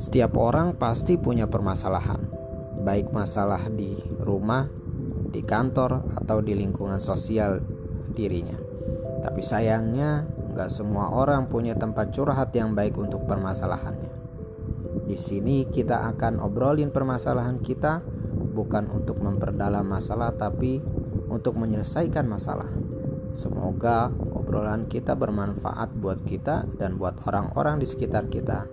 Setiap orang pasti punya permasalahan, baik masalah di rumah, di kantor, atau di lingkungan sosial dirinya. Tapi sayangnya, nggak semua orang punya tempat curhat yang baik untuk permasalahannya. Di sini kita akan obrolin permasalahan kita, bukan untuk memperdalam masalah, tapi untuk menyelesaikan masalah. Semoga obrolan kita bermanfaat buat kita dan buat orang-orang di sekitar kita.